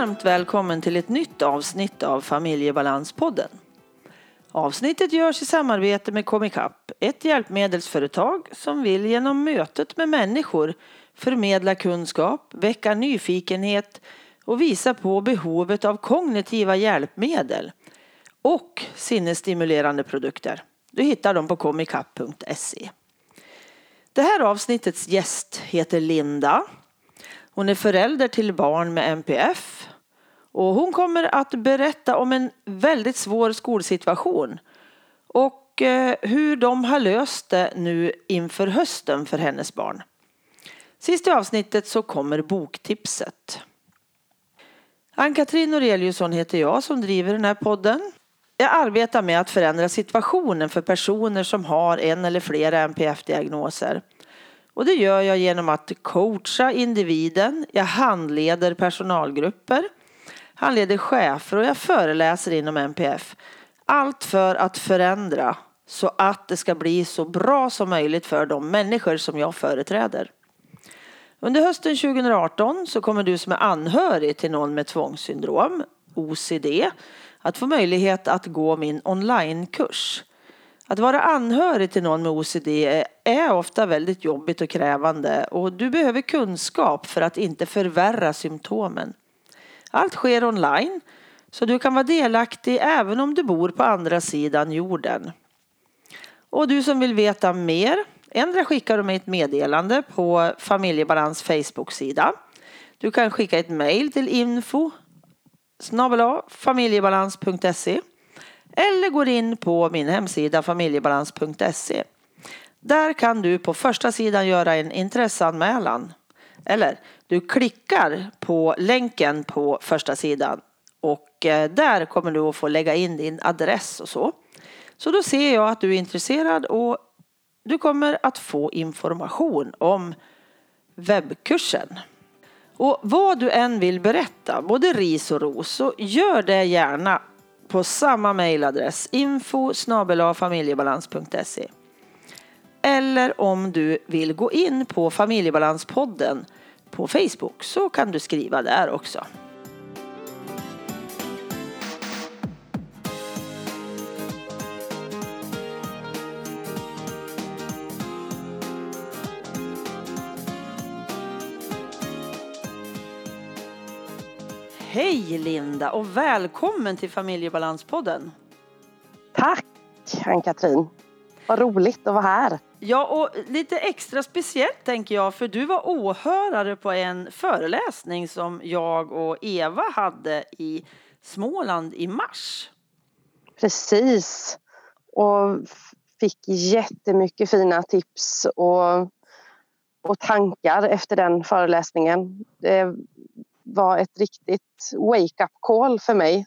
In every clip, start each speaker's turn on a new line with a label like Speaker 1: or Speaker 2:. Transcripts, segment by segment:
Speaker 1: varmt välkommen till ett nytt avsnitt av Familjebalanspodden. Avsnittet görs i samarbete med Comicap, ett hjälpmedelsföretag som vill genom mötet med människor förmedla kunskap, väcka nyfikenhet och visa på behovet av kognitiva hjälpmedel och sinnesstimulerande produkter. Du hittar dem på comicap.se. Det här avsnittets gäst heter Linda. Hon är förälder till barn med MPF och hon kommer att berätta om en väldigt svår skolsituation och eh, hur de har löst det nu inför hösten för hennes barn. Sist i avsnittet så kommer boktipset. Ann-Katrin Noreliusson heter jag som driver den här podden. Jag arbetar med att förändra situationen för personer som har en eller flera NPF-diagnoser. Och det gör jag genom att coacha individen, jag handleder personalgrupper, han leder chefer och jag föreläser inom NPF. Allt för att förändra så att det ska bli så bra som möjligt för de människor som jag företräder. Under hösten 2018 så kommer du som är anhörig till någon med tvångssyndrom, OCD, att få möjlighet att gå min onlinekurs. Att vara anhörig till någon med OCD är ofta väldigt jobbigt och krävande och du behöver kunskap för att inte förvärra symptomen. Allt sker online så du kan vara delaktig även om du bor på andra sidan jorden. Och du som vill veta mer, ändra skickar du mig ett meddelande på Familjebalans Facebook-sida. Du kan skicka ett mejl till info familjebalans.se eller går in på min hemsida familjebalans.se. Där kan du på första sidan göra en intresseanmälan. Eller du klickar på länken på första sidan och eh, där kommer du att få lägga in din adress och så. Så då ser jag att du är intresserad och du kommer att få information om webbkursen. Och vad du än vill berätta, både ris och ros, så gör det gärna på samma mejladress info familjebalans.se Eller om du vill gå in på Familjebalanspodden på Facebook så kan du skriva där också. Hej Linda och välkommen till Familjebalanspodden.
Speaker 2: Tack Ann-Katrin. Vad roligt att vara här.
Speaker 1: Ja, och lite extra speciellt tänker jag, för du var åhörare på en föreläsning som jag och Eva hade i Småland i mars.
Speaker 2: Precis. Och fick jättemycket fina tips och, och tankar efter den föreläsningen. Det var ett riktigt wake-up call för mig.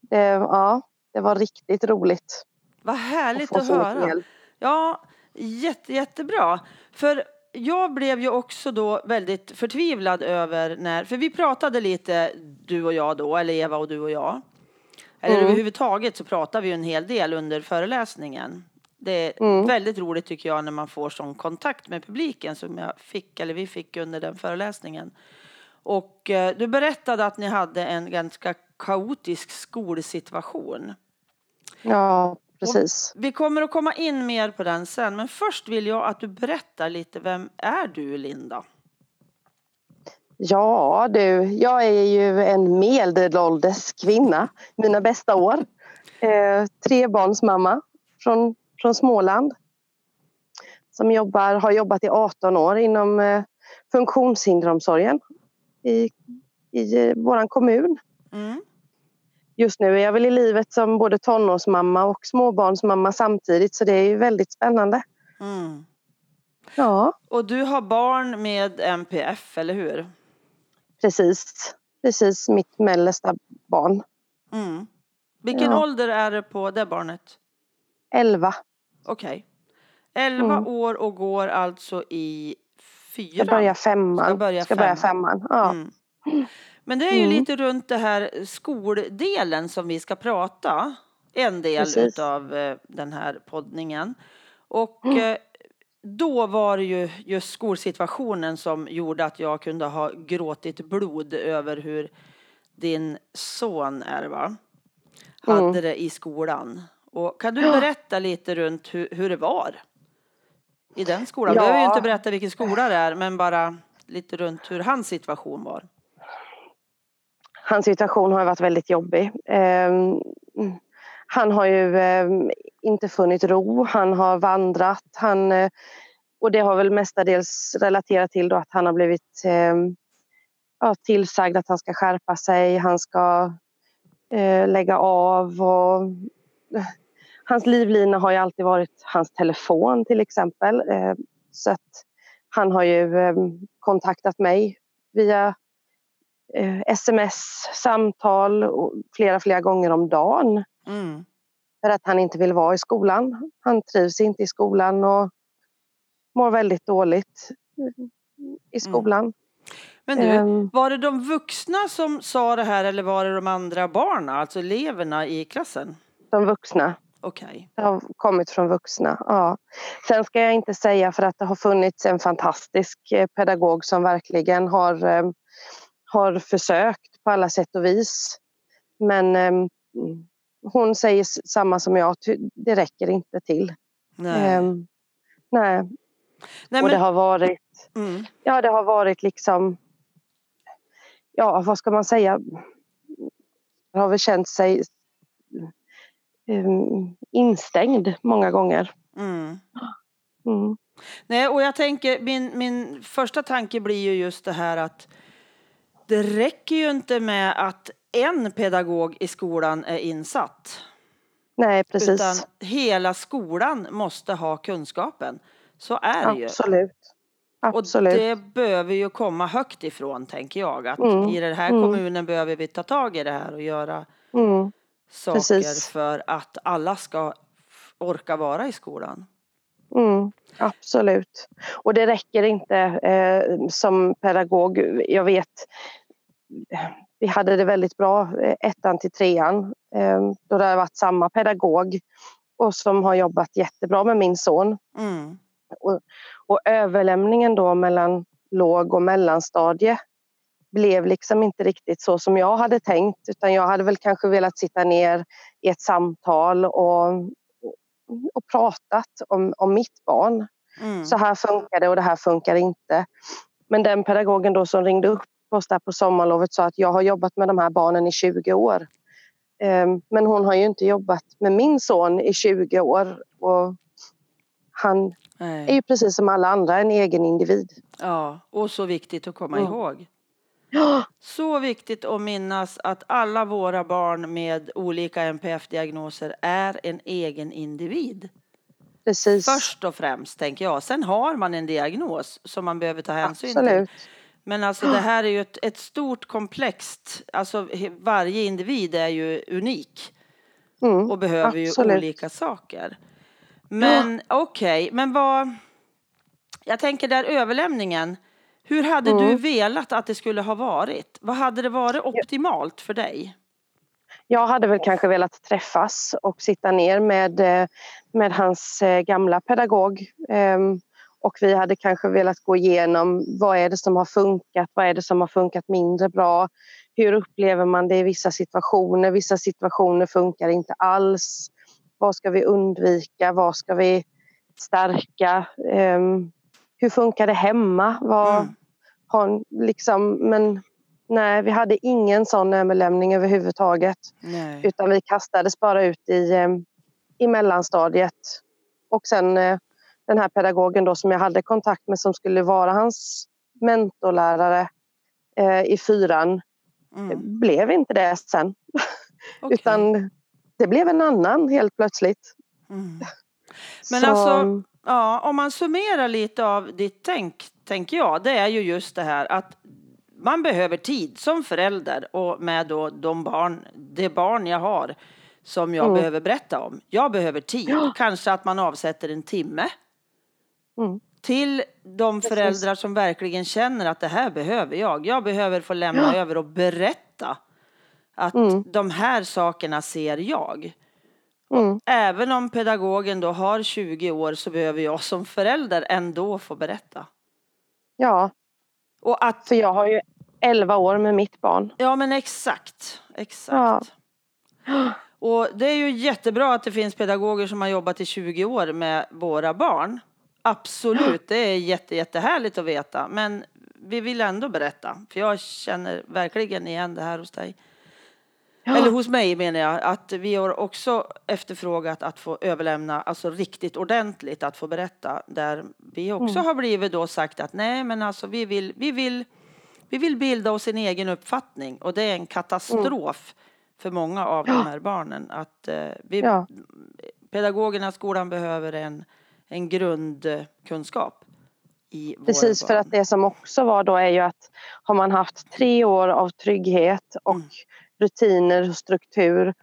Speaker 2: Det, ja, det var riktigt roligt.
Speaker 1: Vad härligt att, att höra. Ja, jätte, jättebra. För jag blev ju också då väldigt förtvivlad över när, för vi pratade lite du och jag då, eller Eva och du och jag. Eller mm. överhuvudtaget så pratade vi en hel del under föreläsningen. Det är mm. väldigt roligt tycker jag när man får sån kontakt med publiken som jag fick, eller vi fick under den föreläsningen. Och eh, du berättade att ni hade en ganska kaotisk skolsituation.
Speaker 2: Ja, precis.
Speaker 1: Och vi kommer att komma in mer på den sen, men först vill jag att du berättar lite. Vem är du, Linda?
Speaker 2: Ja du, jag är ju en medelålders kvinna, mina bästa år. Eh, trebarnsmamma från, från Småland. Som jobbar, har jobbat i 18 år inom eh, funktionshinderomsorgen i, i eh, vår kommun. Mm. Just nu är jag väl i livet som både tonårsmamma och småbarnsmamma samtidigt så det är väldigt spännande. Mm.
Speaker 1: Ja. Och du har barn med MPF, eller hur?
Speaker 2: Precis, precis mitt mellersta barn.
Speaker 1: Mm. Vilken ja. ålder är det på det barnet?
Speaker 2: Elva.
Speaker 1: Okej. Okay. Elva mm. år och går alltså i fyran?
Speaker 2: Ska börja femman. Ska börja, ska börja femman. Ja. Mm.
Speaker 1: Men det är ju mm. lite runt det här skoldelen som vi ska prata. En del utav eh, den här poddningen. Och mm. Eh, då var det ju just skolsituationen som gjorde att jag kunde ha gråtit blod över hur din son är va? Hade
Speaker 2: Mm.
Speaker 1: det i skolan. Och kan du berätta lite runt hur, hur det var? I den skolan. Du behöver ju
Speaker 2: Ja.
Speaker 1: inte berätta vilken skola det är men bara lite runt hur hans situation var.
Speaker 2: Hans situation har varit väldigt jobbig. Ehm, han har ju ehm, inte funnit ro, han har vandrat. Han, eh, och det har väl mestadels relaterat till då att han har blivit ehm, ja, tillsagd att han ska skärpa sig, han ska eh, lägga av. Och, eh, hans livlina har ju alltid varit hans telefon till exempel. Så att han har ju kontaktat mig via eh, sms, samtal flera, flera gånger om dagen
Speaker 1: Mm.
Speaker 2: för att han inte vill vara i skolan. Han trivs inte i skolan och mår väldigt dåligt i skolan.
Speaker 1: Men du,
Speaker 2: Ehm.
Speaker 1: var det de vuxna som sa det här eller var det de andra barnen, alltså eleverna i klassen?
Speaker 2: De vuxna.
Speaker 1: Okej.
Speaker 2: Det har kommit från vuxna. Ja. Sen ska jag inte säga för att det har funnits en fantastisk eh, pedagog som verkligen har, eh, har försökt på alla sätt och vis. Men eh, hon säger samma som jag, det räcker inte till.
Speaker 1: Nej.
Speaker 2: Ehm, nej.
Speaker 1: Nej,
Speaker 2: Och det
Speaker 1: men,
Speaker 2: har varit,
Speaker 1: mm.
Speaker 2: ja det har varit liksom, ja vad ska man säga, det har väl känt sig um, instängd många gånger.
Speaker 1: Mm.
Speaker 2: Mm.
Speaker 1: Nej, och jag tänker, min, min första tanke blir ju just det här att det räcker ju inte med att en pedagog i skolan är insatt.
Speaker 2: Nej precis.
Speaker 1: Utan hela skolan måste ha kunskapen. Så är det ju.
Speaker 2: Absolut.
Speaker 1: Och
Speaker 2: Absolut.
Speaker 1: det behöver ju komma högt ifrån, tänker jag. Att
Speaker 2: Mm.
Speaker 1: i den här
Speaker 2: Mm.
Speaker 1: kommunen behöver vi ta tag i det här och göra
Speaker 2: Mm.
Speaker 1: saker
Speaker 2: Precis.
Speaker 1: för att alla ska orka vara i skolan.
Speaker 2: Mm. Absolut. Och det räcker inte eh, som pedagog. Jag vet, vi hade det väldigt bra eh, ettan till trean. Eh, då det har varit samma pedagog och som har jobbat jättebra med min son.
Speaker 1: Mm.
Speaker 2: Och överlämningen då mellan låg och mellanstadie blev liksom inte riktigt så som jag hade tänkt utan jag hade väl kanske velat sitta ner i ett samtal och, och pratat om, om mitt barn.
Speaker 1: Mm.
Speaker 2: Så här funkar det och det här funkar inte. Men den pedagogen då som ringde upp oss där på sommarlovet sa att jag har jobbat med de här barnen i 20 år. Ehm, Men hon har ju inte jobbat med min son i 20 år och han är
Speaker 1: Nej.
Speaker 2: ju precis som alla andra en egen individ.
Speaker 1: Ja, och så viktigt att komma
Speaker 2: Mm.
Speaker 1: ihåg.
Speaker 2: Ja,
Speaker 1: Så viktigt att minnas att alla våra barn med olika NPF-diagnoser är en egen individ.
Speaker 2: precis.
Speaker 1: Först och främst, tänker jag. Sen har man en diagnos som man behöver ta hänsyn till.
Speaker 2: Absolut.
Speaker 1: Men alltså det här är ju ett, ett stort komplext. Alltså varje individ är ju unik
Speaker 2: Mm.
Speaker 1: och behöver ju
Speaker 2: absolut.
Speaker 1: olika saker. Men okej, men vad... Jag tänker där överlämningen. Hur hade du
Speaker 2: Mm.
Speaker 1: velat att det skulle ha varit? Vad hade det varit optimalt för dig?
Speaker 2: Jag hade väl kanske velat träffas och sitta ner med, eh, med hans eh, gamla pedagog. Ehm, Och vi hade kanske velat gå igenom vad är det som har funkat, vad är det som har funkat mindre bra. Hur upplever man det i vissa situationer? Vissa situationer funkar inte alls. Vad ska vi undvika? Vad ska vi stärka? Ehm, Hur funkar det hemma? Vad
Speaker 1: Mm.
Speaker 2: har, liksom, men nej, vi hade ingen sån överlämning överhuvudtaget.
Speaker 1: Nej.
Speaker 2: Utan vi kastades bara ut i, eh, i mellanstadiet. Och sen eh, den här pedagogen då som jag hade kontakt med som skulle vara hans mentorlärare eh, i fyran
Speaker 1: Mm.
Speaker 2: blev inte det sen.
Speaker 1: Okej.
Speaker 2: Utan det blev en annan helt plötsligt.
Speaker 1: Mm. Men
Speaker 2: Så,
Speaker 1: alltså, ja, om man summerar lite av ditt tänk, tänker jag, det är ju just det här att man behöver tid som förälder och med då de barn, det barn jag har som jag
Speaker 2: Mm.
Speaker 1: behöver berätta om. Jag behöver tid,
Speaker 2: Ja.
Speaker 1: kanske att man avsätter en timme
Speaker 2: Mm.
Speaker 1: till de
Speaker 2: Precis.
Speaker 1: föräldrar som verkligen känner att det här behöver jag. Jag behöver få lämna
Speaker 2: Ja.
Speaker 1: över och berätta att
Speaker 2: Mm.
Speaker 1: de här sakerna ser jag.
Speaker 2: Mm.
Speaker 1: Även om pedagogen då har 20 år så behöver jag som förälder ändå få berätta.
Speaker 2: Ja,
Speaker 1: Och att,
Speaker 2: för jag har ju 11 år med mitt barn.
Speaker 1: Ja men exakt, exakt. Ja. Och det är ju jättebra att det finns pedagoger som har jobbat i 20 år med våra barn. Absolut, det är jätte, jättehärligt att veta. Men vi vill ändå berätta, för jag känner verkligen igen det här hos dig. Ja. Eller hos mig menar jag, att vi har också efterfrågat att få överlämna, alltså riktigt ordentligt att få berätta. Där vi också mm. har blivit då sagt att nej men alltså vi vill, vi vill, vi vill bilda oss en egen uppfattning och det är en katastrof mm. för många av ja. de här barnen. Att eh, vi, ja. pedagogerna skolan behöver en, en grundkunskap.
Speaker 2: Precis, för att det som också var då är ju att har man haft tre år av trygghet och mm rutiner och struktur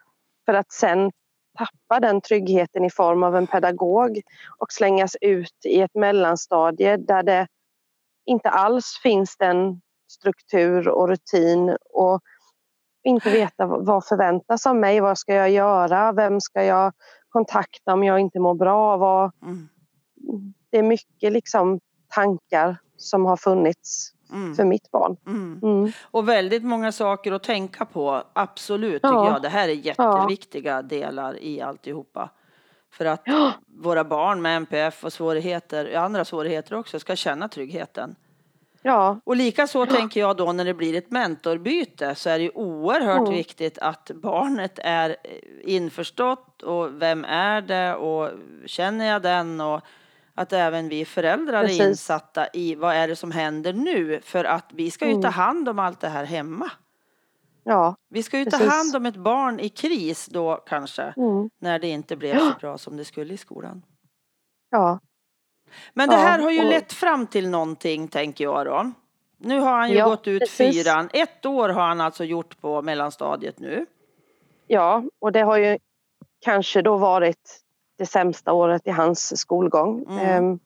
Speaker 2: för att sen tappa den tryggheten i form av en pedagog och slängas ut i ett mellanstadie där det inte alls finns den struktur och rutin och inte veta vad förväntas av mig, vad ska jag göra, vem ska jag kontakta om jag inte mår bra. Vad... Mm. Det är mycket liksom tankar som har funnits mm. för mitt barn.
Speaker 1: Mm. mm. Och väldigt många saker att tänka på, absolut tycker ja. jag. Det här är jätteviktiga ja. delar i alltihopa. För att ja. våra barn med NPF och svårigheter, andra svårigheter också, ska känna tryggheten. Ja. Och lika så ja. tänker jag då när det blir ett mentorbyte så är det oerhört mm. viktigt att barnet är införstått och vem är det och känner jag den och att även vi föräldrar Precis. är insatta i vad är det som händer nu för att vi ska ju mm. ta hand om allt det här hemma. Ja, vi ska ju precis. ta hand om ett barn i kris då kanske mm. när det inte blev så bra som det skulle i skolan. Ja. Men det här har ju lett fram till någonting tänker jag då. Nu har han ju ja, gått ut precis. fyran. Ett år har han alltså gjort på mellanstadiet nu.
Speaker 2: Ja, och det har ju kanske då varit det sämsta året i hans skolgång. Mm.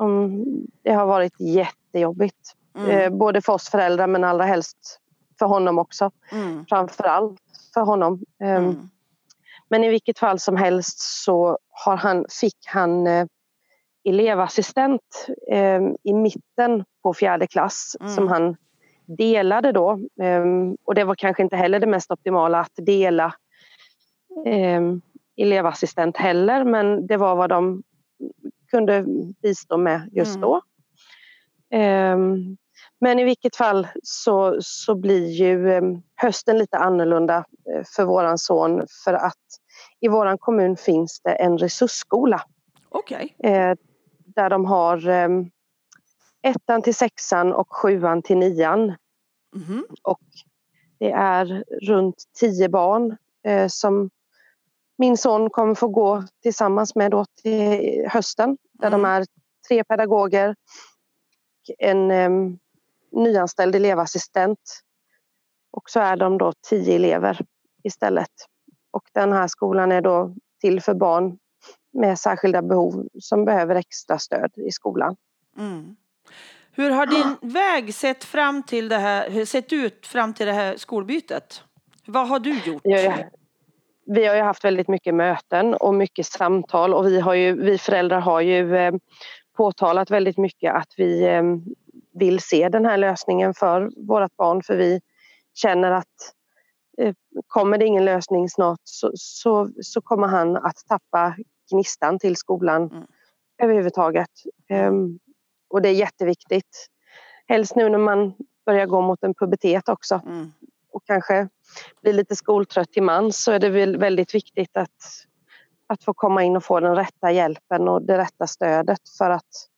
Speaker 2: Ehm, det har varit jättejobbigt. Mm. Eh, både för oss föräldrar men allra helst för honom också. Mm. Framförallt för honom. Ehm, mm. Men i vilket fall som helst så har han, fick han eh, elevassistent eh, i mitten på fjärde klass mm. som han delade då. Och det var kanske inte heller det mest optimala att dela elevassistent heller men det var vad de kunde bistå med just mm. då. Um, men i vilket fall så, så blir ju um, hösten lite annorlunda uh, för våran son för att i våran kommun finns det en resursskola.
Speaker 1: Okay.
Speaker 2: Uh, där de har um, ettan till sexan och sjuan till nian. Mm. Och det är runt tio barn uh, som min son kommer få gå tillsammans med då till hösten där mm. de är tre pedagoger, en um, nyanställd elevassistent och så är de då tio elever istället. Och den här skolan är då till för barn med särskilda behov som behöver extra stöd i skolan. Mm.
Speaker 1: Hur har din väg sett, fram till det här, sett ut fram till det här skolbytet? Vad har du gjort?
Speaker 2: Jag, vi har ju haft väldigt mycket möten och mycket samtal och vi, har ju, vi föräldrar har ju eh, påtalat väldigt mycket att vi eh, vill se den här lösningen för vårt barn för vi känner att eh, kommer det ingen lösning snart så, så, så kommer han att tappa gnistan till skolan mm. överhuvudtaget. Um, och det är jätteviktigt. Helst nu när man börjar gå mot en pubertet också. Mm och kanske blir lite skoltrött till mans så är det väl väldigt viktigt att, att få komma in och få den rätta hjälpen och det rätta stödet för att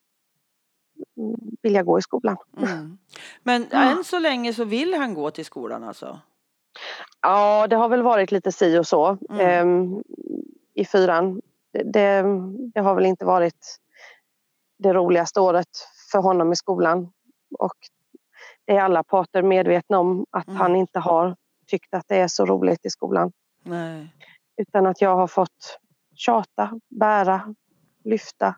Speaker 2: vilja gå i skolan. Mm.
Speaker 1: Men än så länge så vill han gå till skolan alltså?
Speaker 2: Ja, det har väl varit lite si och så mm. eh, i fyran. Det, det, det, har väl inte varit det roligaste året för honom i skolan. Och är alla parter medvetna om att mm. han inte har tyckt att det är så roligt i skolan. Nej. Utan att jag har fått tjata, bära, lyfta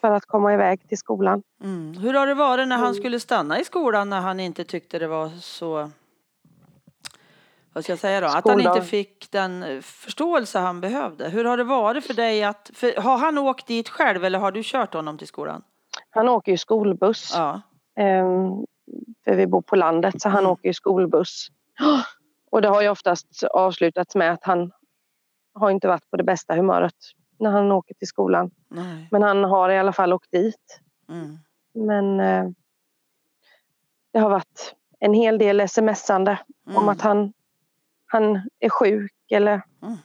Speaker 2: för att komma iväg till skolan.
Speaker 1: Mm. Hur har det varit när han mm. skulle stanna i skolan när han inte tyckte det var så vad ska jag säga då? Att han inte fick den förståelse han behövde. Hur har det varit för dig att, för, har han åkt dit själv eller har du kört honom till skolan?
Speaker 2: Han åker ju skolbuss. Ja. Ehm, för vi bor på landet så han
Speaker 1: Mm.
Speaker 2: åker ju skolbuss. Och det har ju oftast avslutats med att han har inte varit på det bästa humöret när han åker till skolan.
Speaker 1: Nej.
Speaker 2: Men han har i alla fall åkt dit.
Speaker 1: Mm.
Speaker 2: Men eh, det har varit en hel del smsande om
Speaker 1: Mm.
Speaker 2: att han, han är sjuk eller
Speaker 1: Mm.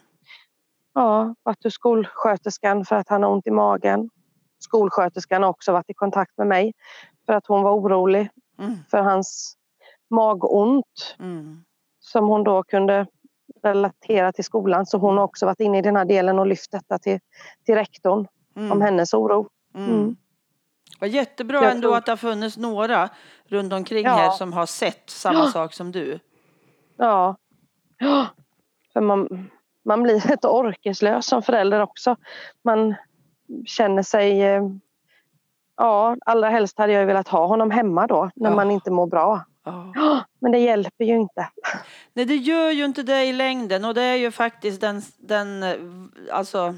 Speaker 2: ja, varit hos skolsköterskan för att han har ont i magen. Skolsköterskan har också varit i kontakt med mig för att hon var orolig
Speaker 1: Mm.
Speaker 2: för hans magont
Speaker 1: Mm.
Speaker 2: som hon då kunde relatera till skolan. Så hon har också varit inne i den här delen och lyft detta till, till rektorn
Speaker 1: Mm.
Speaker 2: om hennes oro.
Speaker 1: Mm.
Speaker 2: Mm.
Speaker 1: Vad jättebra
Speaker 2: Jag
Speaker 1: ändå
Speaker 2: tror-
Speaker 1: att det har funnits några runt omkring
Speaker 2: Ja.
Speaker 1: här som har sett samma
Speaker 2: Ja.
Speaker 1: sak som du.
Speaker 2: Ja. ja. För man, man blir lite orkeslös som förälder också. Man känner sig... Ja, allra helst hade jag velat ha honom hemma då när
Speaker 1: Ja.
Speaker 2: man inte mår bra.
Speaker 1: Ja.
Speaker 2: Ja, Men det hjälper ju inte.
Speaker 1: Nej, det gör ju inte det i längden och det är ju faktiskt den, den, alltså,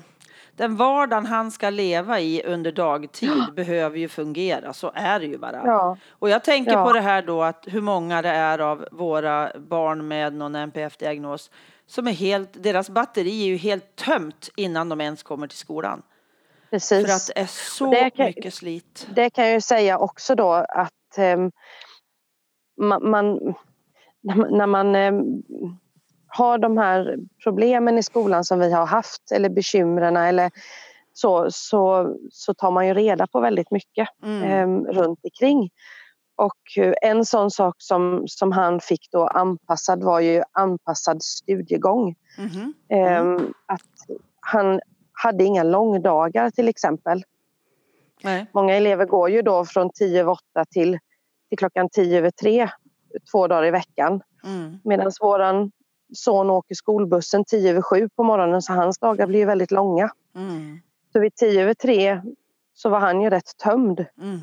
Speaker 1: den vardagen han ska leva i under dagtid behöver ju fungera. Så är det ju bara.
Speaker 2: Ja,
Speaker 1: Och jag tänker
Speaker 2: Ja.
Speaker 1: på det här då att hur många det är av våra barn med någon NPF-diagnos som är helt, deras batteri är ju helt tömt innan de ens kommer till skolan.
Speaker 2: Precis.
Speaker 1: För att det är så
Speaker 2: Det kan-
Speaker 1: mycket slit.
Speaker 2: Det kan jag ju säga också då att ehm, man, man, när man- ehm, har de här problemen i skolan som vi har haft eller bekymren eller så, så, så tar man ju reda på väldigt mycket
Speaker 1: Mm.
Speaker 2: ehm, runt omkring. Och en sån sak som, som han fick då anpassad var ju anpassad studiegång.
Speaker 1: Mhm.
Speaker 2: Ehm, Att han hade inga långdagar till exempel.
Speaker 1: Nej.
Speaker 2: Många elever går ju då från 10 över 8 till, till klockan 10 över 3 två dagar i veckan.
Speaker 1: Mm.
Speaker 2: Medan våran son åker skolbussen 10 över 7 på morgonen så hans dagar blir väldigt långa.
Speaker 1: Mm.
Speaker 2: Så vid 10 över 3 så var han ju rätt tömd
Speaker 1: Mm.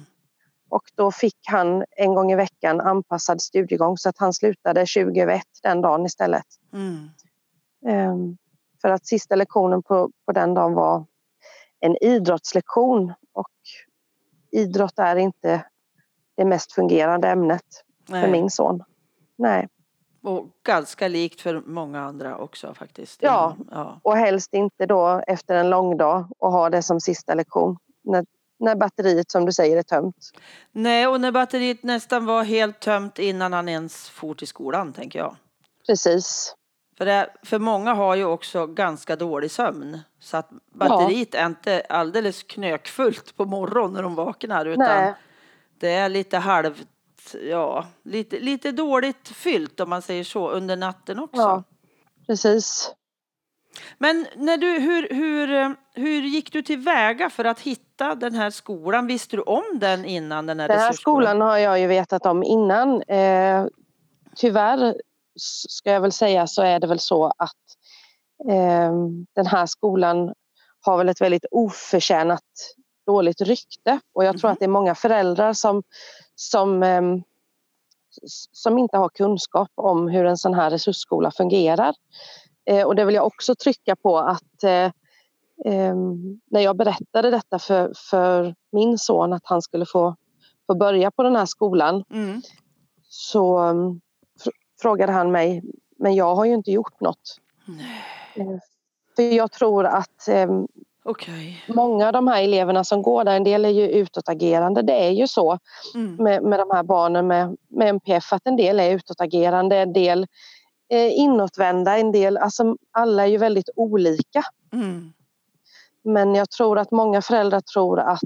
Speaker 2: och då fick han en gång i veckan anpassad studiegång så att han slutade 20 över 1 den dagen istället.
Speaker 1: Mm.
Speaker 2: Ehm, för att sista lektionen på, på den dagen var en idrottslektion och idrott är inte det mest fungerande ämnet för
Speaker 1: Nej.
Speaker 2: min son. Nej,
Speaker 1: Och ganska likt för många andra också faktiskt.
Speaker 2: Ja.
Speaker 1: ja.
Speaker 2: och helst inte då efter en lång dag och ha det som sista lektion. När, när batteriet som du säger är tömt.
Speaker 1: Nej, och när batteriet nästan var helt tömt innan han ens for till skolan, tänker jag.
Speaker 2: Precis.
Speaker 1: För, det, för många har ju också ganska dålig sömn. Så att batteriet är inte alldeles knökfullt på morgonen när de vaknar. Utan
Speaker 2: Nej.
Speaker 1: det är lite halvt, ja, lite, lite dåligt fyllt om man säger så under natten också.
Speaker 2: Ja. Precis.
Speaker 1: Men när du, hur, hur, hur gick du tillväga för att hitta den här skolan? Visste du om den innan den här
Speaker 2: Den här skolan har jag ju vetat om innan. Eh, tyvärr ska jag väl säga så är det väl så att eh, den här skolan har väl ett väldigt oförtjänat dåligt rykte och jag tror
Speaker 1: Mhm.
Speaker 2: att det är många föräldrar som, som, eh, som inte har kunskap om hur en sån här resursskola fungerar. Eh, och det vill jag också trycka på att eh, eh, när jag berättade detta för, för min son att han skulle få, få börja på den här skolan
Speaker 1: Mm.
Speaker 2: så frågade han mig, men jag har ju inte gjort något.
Speaker 1: Nej.
Speaker 2: Eh, För jag tror att eh,
Speaker 1: Okej.
Speaker 2: många av de här eleverna som går där, en del är ju utåtagerande. Det är ju så
Speaker 1: Mm.
Speaker 2: med, med de här barnen med, med MPF att en del är utåtagerande, en del är inåtvända, en del, alltså alla är ju väldigt olika.
Speaker 1: Mm.
Speaker 2: Men jag tror att många föräldrar tror att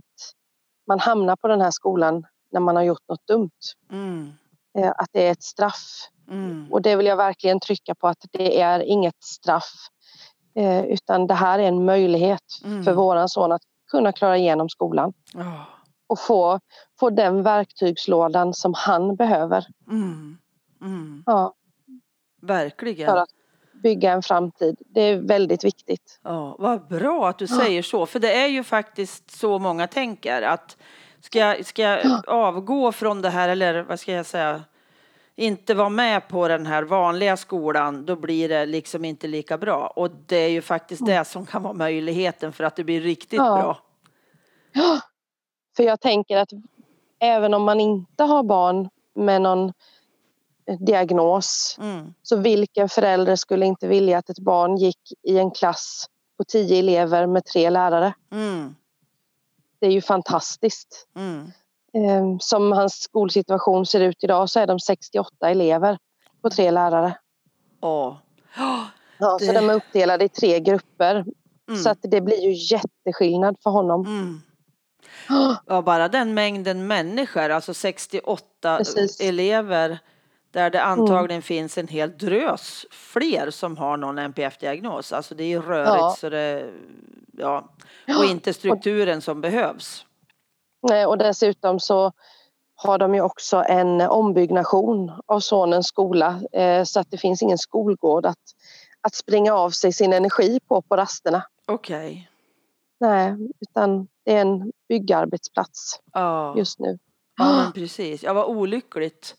Speaker 2: man hamnar på den här skolan när man har gjort något dumt.
Speaker 1: Mm.
Speaker 2: Eh, Att det är ett straff.
Speaker 1: Mm.
Speaker 2: Och det vill jag verkligen trycka på att det är inget straff. Eh, utan det här är en möjlighet
Speaker 1: Mm.
Speaker 2: för våran son att kunna klara igenom skolan
Speaker 1: Ja.
Speaker 2: och få, få den verktygslådan som han behöver
Speaker 1: Mm. Mm.
Speaker 2: ja,
Speaker 1: Verkligen.
Speaker 2: för att bygga en framtid. Det är väldigt viktigt.
Speaker 1: Ja, vad bra att du säger så. För det är ju faktiskt så många tänker att ska jag, ska jag avgå från det här eller vad ska jag säga inte vara med på den här vanliga skolan då blir det liksom inte lika bra. Och det är ju faktiskt det som kan vara möjligheten för att det blir riktigt
Speaker 2: Ja.
Speaker 1: bra.
Speaker 2: För jag tänker att även om man inte har barn med någon diagnos.
Speaker 1: Mm.
Speaker 2: Så vilken förälder skulle inte vilja att ett barn gick i en klass på tio elever med tre lärare?
Speaker 1: Mm.
Speaker 2: Det är ju fantastiskt.
Speaker 1: Mm.
Speaker 2: Eh, Som hans skolsituation ser ut idag så är de 68 elever på tre lärare.
Speaker 1: Åh.
Speaker 2: Ja,
Speaker 1: Det-
Speaker 2: Så de är uppdelade i tre grupper.
Speaker 1: Mm.
Speaker 2: Så att det blir ju jätteskillnad för honom.
Speaker 1: Mm. Ja, bara den mängden människor, alltså 68
Speaker 2: Precis.
Speaker 1: elever där det antagligen finns en hel drös fler som har någon NPF-diagnos. Alltså det är rörigt
Speaker 2: Ja.
Speaker 1: så det, ja, och inte strukturen som behövs.
Speaker 2: Nej, Och dessutom så har de ju också en ombyggnation av sonens skola eh, så att det finns ingen skolgård att, att springa av sig sin energi på på rasterna.
Speaker 1: Okej.
Speaker 2: Nej, utan det är en byggarbetsplats
Speaker 1: Ja.
Speaker 2: just nu.
Speaker 1: ja, men precis. Ja, vad olyckligt.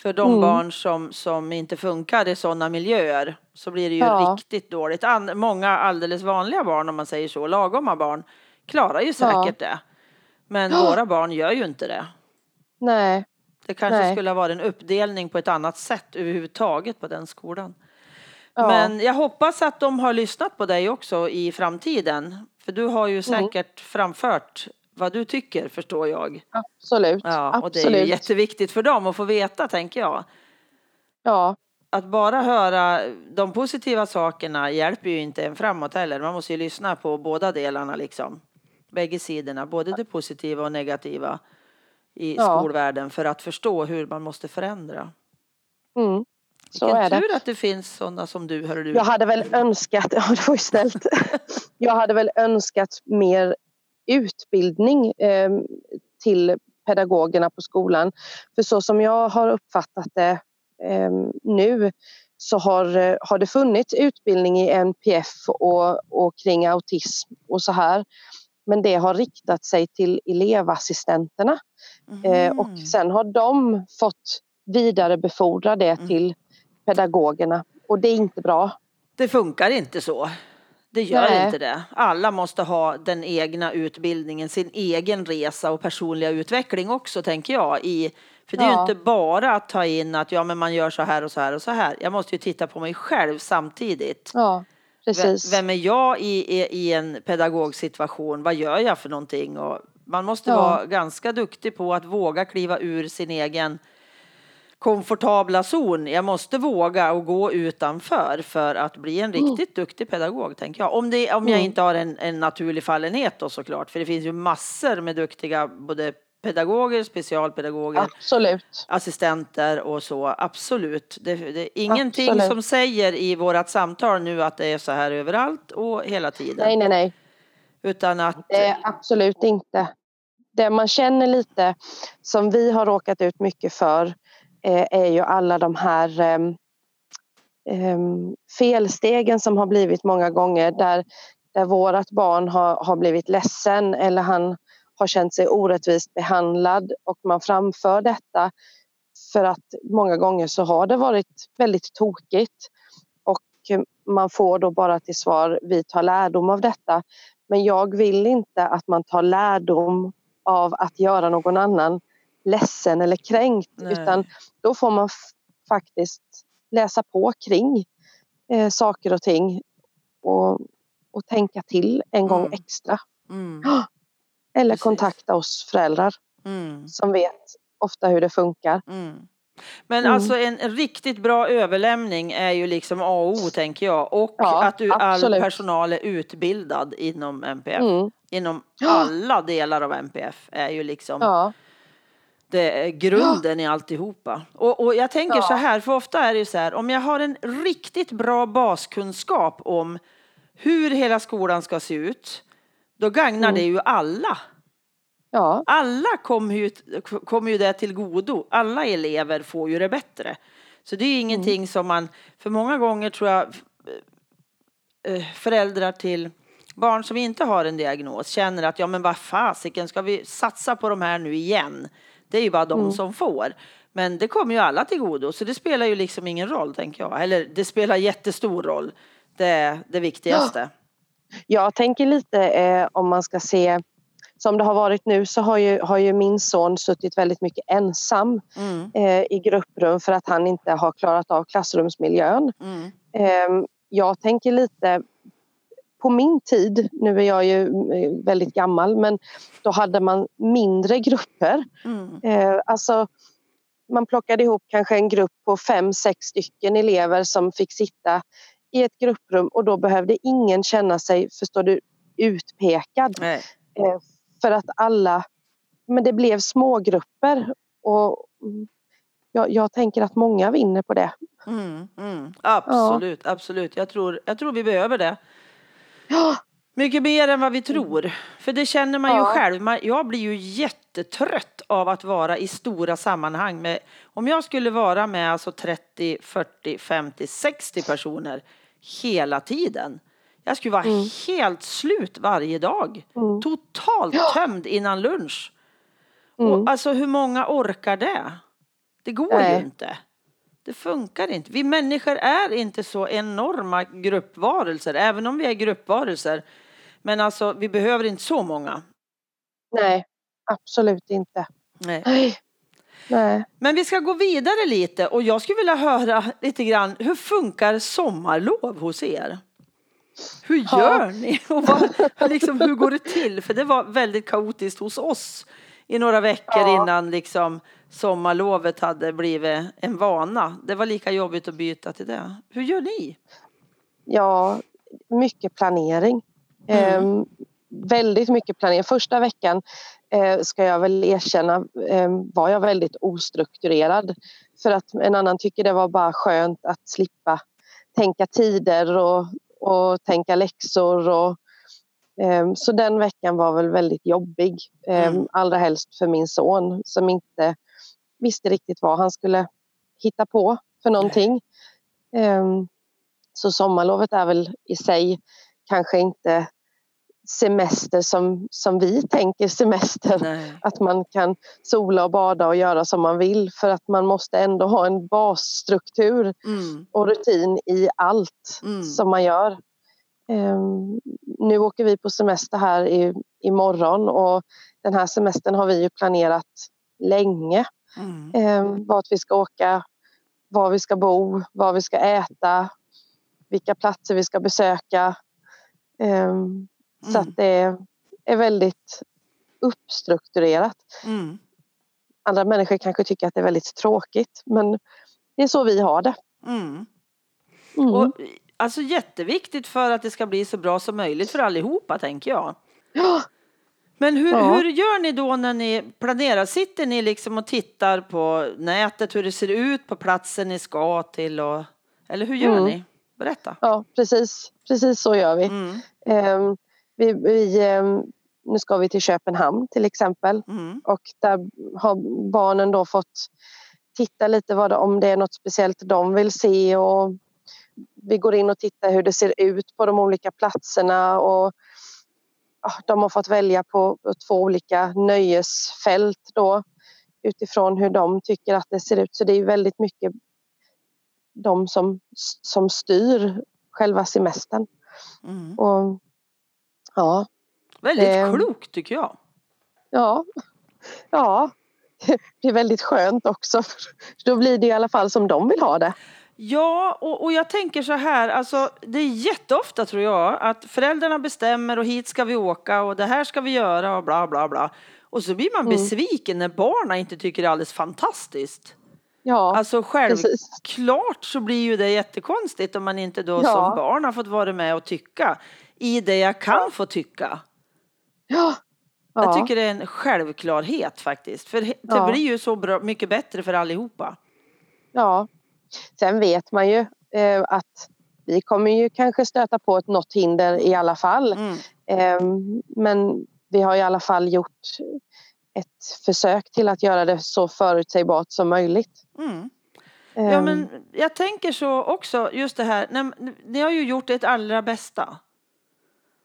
Speaker 1: För de
Speaker 2: Mm.
Speaker 1: barn som, som inte funkar i sådana miljöer så blir det ju
Speaker 2: Ja.
Speaker 1: riktigt dåligt. An, många alldeles vanliga barn, om man säger så, lagoma barn, klarar ju säkert det. Men
Speaker 2: Ja.
Speaker 1: våra barn gör ju inte det.
Speaker 2: Nej,
Speaker 1: Det kanske
Speaker 2: Nej.
Speaker 1: skulle ha varit en uppdelning på ett annat sätt överhuvudtaget på den skolan.
Speaker 2: ja,
Speaker 1: Men jag hoppas att de har lyssnat på dig också i framtiden. För du har
Speaker 2: Mm.
Speaker 1: ju säkert framfört vad du tycker, förstår jag.
Speaker 2: absolut.
Speaker 1: Ja, och det är
Speaker 2: absolut.
Speaker 1: ju jätteviktigt för dem att få veta, tänker jag.
Speaker 2: Ja,
Speaker 1: Att bara höra de positiva sakerna hjälper ju inte en framåt heller. Man måste ju lyssna på båda delarna liksom. Bägge sidorna, både det positiva och negativa i
Speaker 2: Ja.
Speaker 1: skolvärlden för att förstå hur man måste förändra.
Speaker 2: mm. så
Speaker 1: Vilken
Speaker 2: är det.
Speaker 1: tur att det finns sådana som du, hör du.
Speaker 2: Jag hade väl önskat, ja det var ju snällt. Jag hade väl önskat mer utbildning eh, till pedagogerna på skolan. För så som jag har uppfattat det eh, nu så har, eh, har det funnits utbildning i NPF och, och kring autism och så här. Men det har riktat sig till elevassistenterna eh, och
Speaker 1: Mhm.
Speaker 2: sen har de fått vidarebefordra det
Speaker 1: Mm.
Speaker 2: till pedagogerna och det är inte bra.
Speaker 1: Det funkar inte så. Det gör
Speaker 2: Nej.
Speaker 1: inte det. Alla måste ha den egna utbildningen, sin egen resa och personliga utveckling också, tänker jag. I, för det är ju inte bara att ta in att ja, men man gör så här och så här och så här. Jag måste ju titta på mig själv samtidigt.
Speaker 2: Ja, precis.
Speaker 1: Vem är jag i, i, i en pedagogsituation? Vad gör jag för någonting? Och man måste
Speaker 2: Ja.
Speaker 1: vara ganska duktig på att våga kliva ur sin egen komfortabla zon. Jag måste våga och gå utanför för att bli en riktigt duktig pedagog, tänker jag. Om, det, om jag
Speaker 2: Mm.
Speaker 1: inte har en, en naturlig fallenhet då såklart, för det finns ju massor med duktiga både pedagoger, specialpedagoger,
Speaker 2: Absolut.
Speaker 1: assistenter och så. Absolut. Det, det är ingenting
Speaker 2: Absolut.
Speaker 1: som säger i vårt samtal nu att det är så här överallt och hela tiden.
Speaker 2: Nej, nej, nej.
Speaker 1: Utan att...
Speaker 2: Det är absolut inte. Det man känner lite som vi har råkat ut mycket för eh, är ju alla de här em, em, felstegen som har blivit många gånger där, där vårat barn har, har blivit ledsen eller han har känt sig orättvist behandlad och man framför detta för att många gånger så har det varit väldigt tokigt och man får då bara till svar vi tar lärdom av detta. Men jag vill inte att man tar lärdom av att göra någon annan ledsen eller kränkt
Speaker 1: Nej.
Speaker 2: utan då får man faktiskt läsa på kring eh, saker och ting och, och tänka till en gång
Speaker 1: Mm.
Speaker 2: extra.
Speaker 1: Mm,
Speaker 2: Eller
Speaker 1: Precis.
Speaker 2: kontakta oss föräldrar
Speaker 1: mm,
Speaker 2: som vet ofta hur det funkar.
Speaker 1: mm. Men
Speaker 2: Mm.
Speaker 1: alltså en riktigt bra överlämning är ju liksom A och O tänker jag. Och
Speaker 2: Ja,
Speaker 1: att du, all personal är utbildad inom MPF.
Speaker 2: Mm.
Speaker 1: Inom
Speaker 2: Ja.
Speaker 1: alla delar av MPF är ju liksom
Speaker 2: Ja,
Speaker 1: det är grunden i alltihopa. Och, och jag tänker
Speaker 2: Ja.
Speaker 1: så här, för ofta är det ju så här, om jag har en riktigt bra baskunskap om hur hela skolan ska se ut, då gagnar
Speaker 2: Mm.
Speaker 1: det ju alla.
Speaker 2: ja,
Speaker 1: Alla kommer ju, kommer ju det till godo. Alla elever får ju det bättre. Så det är ingenting
Speaker 2: Mm.
Speaker 1: som man, för många gånger tror jag eh, föräldrar till barn som inte har en diagnos känner att ja men vad fasiken ska vi satsa på de här nu igen? Det är ju bara de
Speaker 2: Mm.
Speaker 1: som får. Men det kommer ju alla till godo så det spelar ju liksom ingen roll tänker jag. Eller det spelar jättestor roll. Det är det viktigaste.
Speaker 2: Jag tänker lite eh, om man ska se som det har varit nu så har ju, har ju min son suttit väldigt mycket ensam
Speaker 1: Mm.
Speaker 2: eh, i grupprum för att han inte har klarat av klassrumsmiljön.
Speaker 1: Mm.
Speaker 2: Eh, jag tänker lite på min tid, nu är jag ju eh, väldigt gammal, men då hade man mindre grupper.
Speaker 1: Mm.
Speaker 2: Eh, alltså, man plockade ihop kanske en grupp på fem, sex stycken elever som fick sitta i ett grupprum och då behövde ingen känna sig, förstår du, utpekad.
Speaker 1: Nej.
Speaker 2: Eh, för att alla, men det blev smågrupper och mm, jag, jag tänker att många vinner på det.
Speaker 1: Mm. Mm. Absolut, absolut. Jag tror, jag tror vi behöver det.
Speaker 2: Ja,
Speaker 1: Mycket mer än vad vi tror. För det känner man ju
Speaker 2: Ja.
Speaker 1: själv. Jag blir ju jättetrött av att vara i stora sammanhang. Med, om jag skulle vara med alltså 30, 40, 50, 60 personer hela tiden. Jag skulle vara helt slut varje dag.
Speaker 2: Mm.
Speaker 1: Totalt
Speaker 2: Ja.
Speaker 1: tömd innan lunch.
Speaker 2: Mm.
Speaker 1: Och alltså hur många orkar det? Det går ju
Speaker 2: Nej.
Speaker 1: inte. Det funkar inte. Vi människor är inte så enorma gruppvarelser, även om vi är gruppvarelser. Men alltså, vi behöver inte så många.
Speaker 2: nej, absolut inte.
Speaker 1: Nej.
Speaker 2: Nej. Nej.
Speaker 1: Men vi ska gå vidare lite och jag skulle vilja höra lite grann, hur funkar sommarlov hos er? Hur
Speaker 2: Ja.
Speaker 1: gör ni? Och vad, liksom, hur går det till? För det var väldigt kaotiskt hos oss i några veckor
Speaker 2: Ja.
Speaker 1: innan liksom, sommarlovet hade blivit en vana. Det var lika jobbigt att byta till det. Hur gör ni?
Speaker 2: Ja, mycket planering.
Speaker 1: Mm.
Speaker 2: Eh, väldigt mycket planering. Första veckan eh, ska jag väl erkänna eh, var jag väldigt ostrukturerad. För att en annan tycker det var bara skönt att slippa tänka tider och, och tänka läxor. Och, eh, så den veckan var väl väldigt jobbig. Eh,
Speaker 1: Mm.
Speaker 2: Allra helst för min son som inte visste riktigt vad han skulle hitta på för någonting. Eh, så sommarlovet är väl i sig kanske inte semester som, som vi tänker semester.
Speaker 1: Nej.
Speaker 2: Att man kan sola och bada och göra som man vill för att man måste ändå ha en basstruktur
Speaker 1: Mm.
Speaker 2: och rutin i allt
Speaker 1: Mm.
Speaker 2: som man gör. Ehm, nu åker vi på semester här i, imorgon och den här semestern har vi ju planerat länge.
Speaker 1: Mm.
Speaker 2: Ehm, vart vi ska åka, var vi ska bo, var vi ska äta, vilka platser vi ska besöka. Ehm, Så
Speaker 1: Mm.
Speaker 2: att det är, väldigt uppstrukturerat.
Speaker 1: Mm.
Speaker 2: Andra människor kanske tycker att det är väldigt tråkigt men det är så vi har det.
Speaker 1: Mm.
Speaker 2: Mm.
Speaker 1: Och, alltså jätteviktigt för att det ska bli så bra som möjligt för allihopa tänker jag.
Speaker 2: Ja,
Speaker 1: Men hur,
Speaker 2: Ja.
Speaker 1: hur gör ni då när ni planerar? Sitter ni liksom och tittar på nätet hur det ser ut på platsen ni ska till? Och, eller hur gör
Speaker 2: Mm.
Speaker 1: ni? Berätta.
Speaker 2: ja precis, precis så gör vi.
Speaker 1: Mm.
Speaker 2: Ehm, vi, vi ehm, nu ska vi till Köpenhamn till exempel
Speaker 1: Mm.
Speaker 2: och där har barnen då fått titta lite vad det, om det är något speciellt de vill se och vi går in och tittar hur det ser ut på de olika platserna och de har fått välja på två olika nöjesfält då utifrån hur de tycker att det ser ut. Så det är väldigt mycket de som, som styr själva semestern.
Speaker 1: Mm.
Speaker 2: Och, ja,
Speaker 1: Väldigt
Speaker 2: Det-
Speaker 1: klokt tycker jag.
Speaker 2: ja, ja. Det är väldigt skönt också. Då blir det i alla fall som de vill ha det.
Speaker 1: Ja, och, och jag tänker så här, alltså det är jätteofta tror jag att föräldrarna bestämmer och hit ska vi åka och det här ska vi göra och bla bla bla. Och så blir man
Speaker 2: Mm.
Speaker 1: besviken när barnen inte tycker det är alldeles fantastiskt.
Speaker 2: Ja,
Speaker 1: Alltså självklart så blir ju det jättekonstigt om man inte då
Speaker 2: Ja.
Speaker 1: som barn har fått vara med och tycka i det jag kan
Speaker 2: Ja.
Speaker 1: få tycka.
Speaker 2: Ja.
Speaker 1: Jag
Speaker 2: Ja.
Speaker 1: tycker det är en självklarhet faktiskt. För det
Speaker 2: Ja.
Speaker 1: blir ju så bra, mycket bättre för allihopa.
Speaker 2: ja. Sen vet man ju eh, att vi kommer ju kanske stöta på ett något hinder i alla fall.
Speaker 1: Mm.
Speaker 2: Eh, men vi har i alla fall gjort ett försök till att göra det så förutsägbart som möjligt.
Speaker 1: Mm. Ja, men jag tänker så också, just det här, ni, ni har ju gjort ert allra bästa.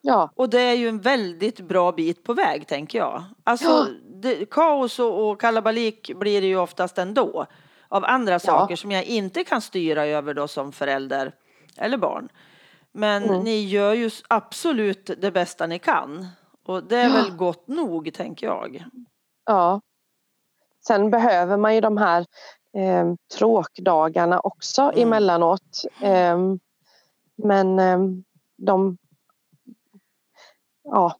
Speaker 2: Ja,
Speaker 1: Och det är ju en väldigt bra bit på väg, tänker jag. Alltså,
Speaker 2: Ja.
Speaker 1: det, kaos och, och kalabalik blir det ju oftast ändå. Av andra saker som jag inte kan styra över då som förälder eller barn. Men
Speaker 2: Mm.
Speaker 1: ni gör ju absolut det bästa ni kan. Och Och det är ja. väl gott nog, tänker jag.
Speaker 2: Ja. Sen behöver man ju de här eh, tråkdagarna också mm. emellanåt. Eh, men eh, de, ja,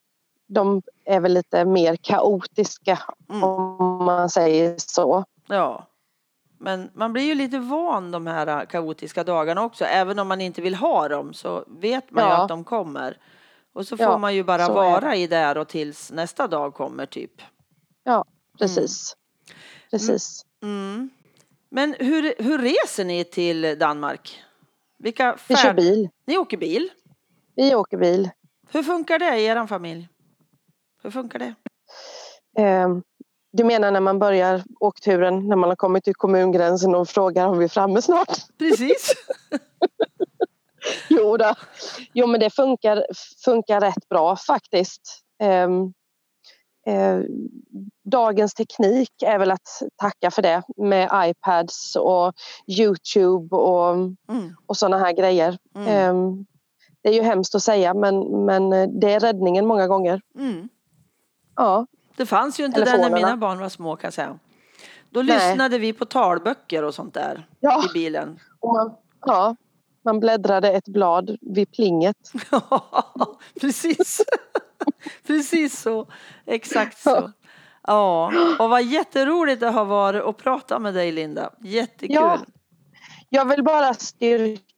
Speaker 2: de är väl lite mer kaotiska mm. om man säger så.
Speaker 1: Ja. Men man blir ju lite van de här kaotiska dagarna också. Även om man inte vill ha dem så vet man ja. ju att de kommer. Och så får ja, man ju bara vara i där och tills nästa dag kommer typ.
Speaker 2: Ja, precis. Mm. Precis.
Speaker 1: Mm. Men hur, hur reser ni till Danmark? Vilka
Speaker 2: färd... Vi kör bil.
Speaker 1: Ni åker bil?
Speaker 2: Vi åker bil.
Speaker 1: Hur funkar det i er familj? Hur funkar det?
Speaker 2: Eh, du menar när man börjar åkturen, när man har kommit till kommungränsen och frågar om vi är framme snart?
Speaker 1: Precis.
Speaker 2: jo, då. jo, men det funkar, funkar rätt bra faktiskt. Eh, eh, dagens teknik är väl att tacka för det med iPads och Youtube och, mm. och sådana här grejer. Mm. Eh, det är ju hemskt att säga men, men det är räddningen många gånger.
Speaker 1: Mm.
Speaker 2: Ja.
Speaker 1: Det fanns ju inte det när mina barn var små kan jag säga. Då Nej. lyssnade vi på talböcker och sånt där ja. i bilen.
Speaker 2: Man, ja, man bläddrade ett blad vid plinget.
Speaker 1: Ja, precis. precis så. Exakt så. Ja, och vad jätteroligt det har varit att prata med dig Linda. Jättekul. Ja.
Speaker 2: Jag vill bara styrka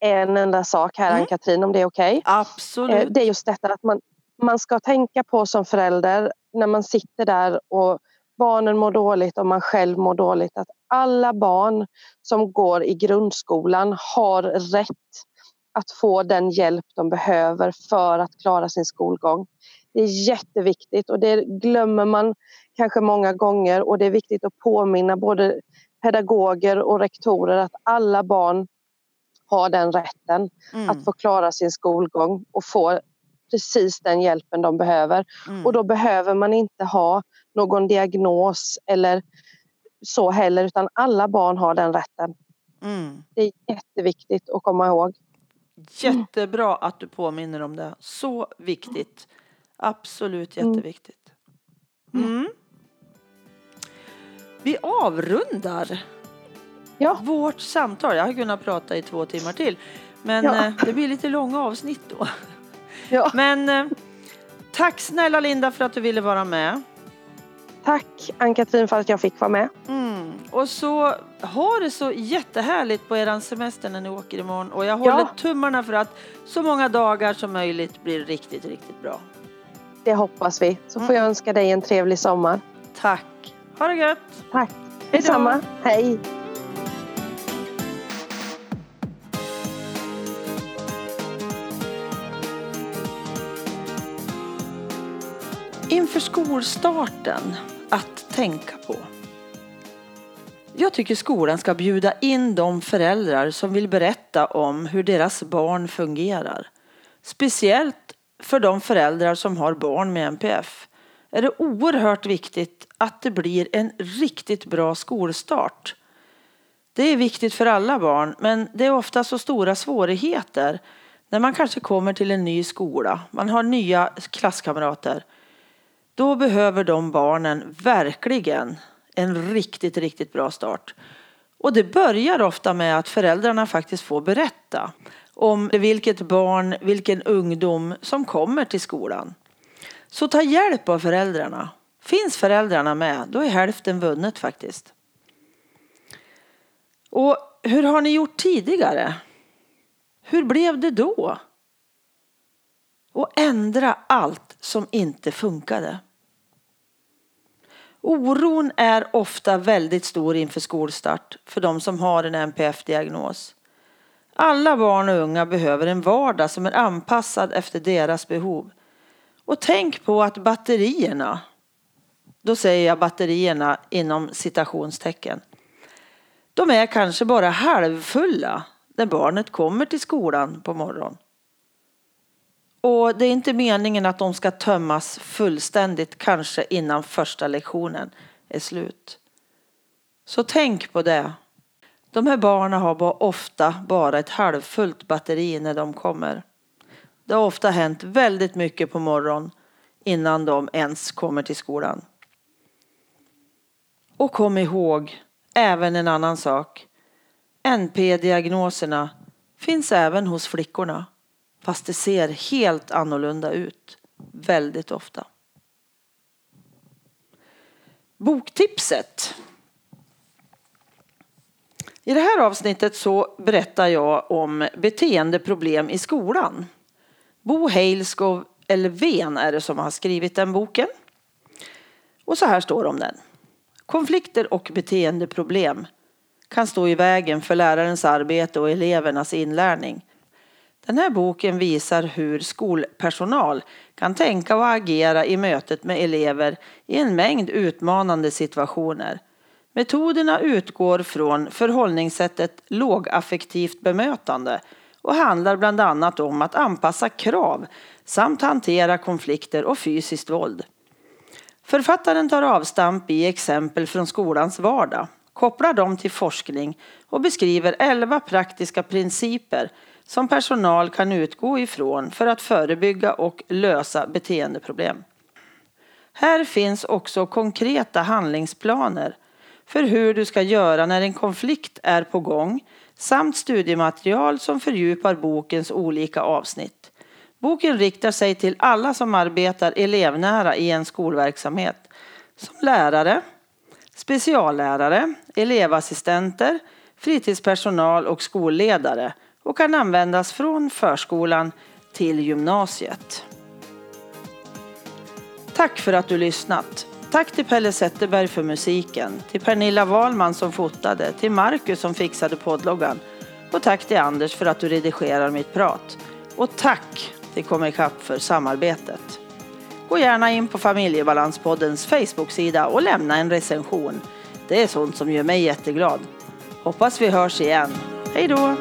Speaker 2: en enda sak här, mm. Ann-Katrin, om det är okej. Okay.
Speaker 1: Absolut. Eh,
Speaker 2: det är just detta att man, man ska tänka på som förälder när man sitter där och barnen mår dåligt och man själv mår dåligt att alla barn som går i grundskolan har rätt att få den hjälp de behöver för att klara sin skolgång. Det är jätteviktigt och det glömmer man kanske många gånger och det är viktigt att påminna både pedagoger och rektorer att alla barn har den rätten mm. att få klara sin skolgång och få precis den hjälpen de behöver. Mm. Och då behöver man inte ha någon diagnos eller så heller utan alla barn har den rätten. Mm. Det är jätteviktigt att komma ihåg.
Speaker 1: Jättebra att du påminner om det. Så viktigt. Absolut mm. jätteviktigt. Mm. Vi avrundar ja. vårt samtal. Jag har kunnat prata i två timmar till. Men ja. Eh, det blir lite långa avsnitt då. Ja. Men eh, tack snälla Linda för att du ville vara med.
Speaker 2: Tack Ann-Katrin för att jag fick vara med.
Speaker 1: Mm. Och så ha det så jättehärligt på er semester när ni åker imorgon. Och jag håller ja. tummarna för att så många dagar som möjligt blir riktigt, riktigt bra.
Speaker 2: Det hoppas vi. Så får mm. jag önska dig en trevlig sommar.
Speaker 1: Tack. Ha det gött.
Speaker 2: Tack. Detsamma. Hej.
Speaker 1: Inför skolstarten att tänka på. Jag tycker skolan ska bjuda in de föräldrar som vill berätta om hur deras barn fungerar. Speciellt för de föräldrar som har barn med NPF är det oerhört viktigt att det blir en riktigt bra skolstart. Det är viktigt för alla barn men det är ofta så stora svårigheter när man kanske kommer till en ny skola, man har nya klasskamrater då behöver de barnen verkligen en riktigt, riktigt bra start. Och det börjar ofta med att föräldrarna faktiskt får berätta om vilket barn, vilken ungdom som kommer till skolan. Så ta hjälp av föräldrarna. Finns föräldrarna med, då är hälften vunnet faktiskt. Och hur har ni gjort tidigare? Hur blev det då? Och ändra allt som inte funkade. Oron är ofta väldigt stor inför skolstart för de som har en NPF-diagnos. Alla barn och unga behöver en vardag som är anpassad efter deras behov. Och tänk på att batterierna, då säger jag batterierna inom citationstecken, de är kanske bara halvfulla när barnet kommer till skolan på morgonen. Och det är inte meningen att de ska tömmas fullständigt kanske innan första lektionen är slut. Så tänk på det. De här barnen har ofta bara ett halvfullt batteri när de kommer. Det har ofta hänt väldigt mycket på morgonen innan de ens kommer till skolan. Och kom ihåg även en annan sak. NP-diagnoserna finns även hos flickorna fast det ser helt annorlunda ut väldigt ofta. Boktipset. I det här avsnittet så berättar jag om beteendeproblem i skolan. Bo Heilskov Elven är det som har skrivit den boken. Och så här står det om den. Konflikter och beteendeproblem kan stå i vägen för lärarens arbete och elevernas inlärning. Den här boken visar hur skolpersonal kan tänka och agera i mötet med elever i en mängd utmanande situationer. Metoderna utgår från förhållningssättet lågaffektivt bemötande och handlar bland annat om att anpassa krav samt hantera konflikter och fysiskt våld. Författaren tar avstamp i exempel från skolans vardag, kopplar dem till forskning och beskriver elva praktiska principer som personal kan utgå ifrån för att förebygga och lösa beteendeproblem. Här finns också konkreta handlingsplaner för hur du ska göra när en konflikt är på gång samt studiematerial som fördjupar bokens olika avsnitt. Boken riktar sig till alla som arbetar elevnära i en skolverksamhet som lärare, speciallärare, elevassistenter, fritidspersonal och skolledare och kan användas från förskolan till gymnasiet. Tack för att du lyssnat. Tack till Pelle Zetterberg för musiken, till Pernilla Wahlman som fotade, till Marcus som fixade poddloggan och tack till Anders för att du redigerar mitt prat. Och tack till Kommer ikapp för samarbetet. Gå gärna in på Familjebalanspoddens Facebook-sida och lämna en recension. Det är sånt som gör mig jätteglad. Hoppas vi hörs igen. Hej då!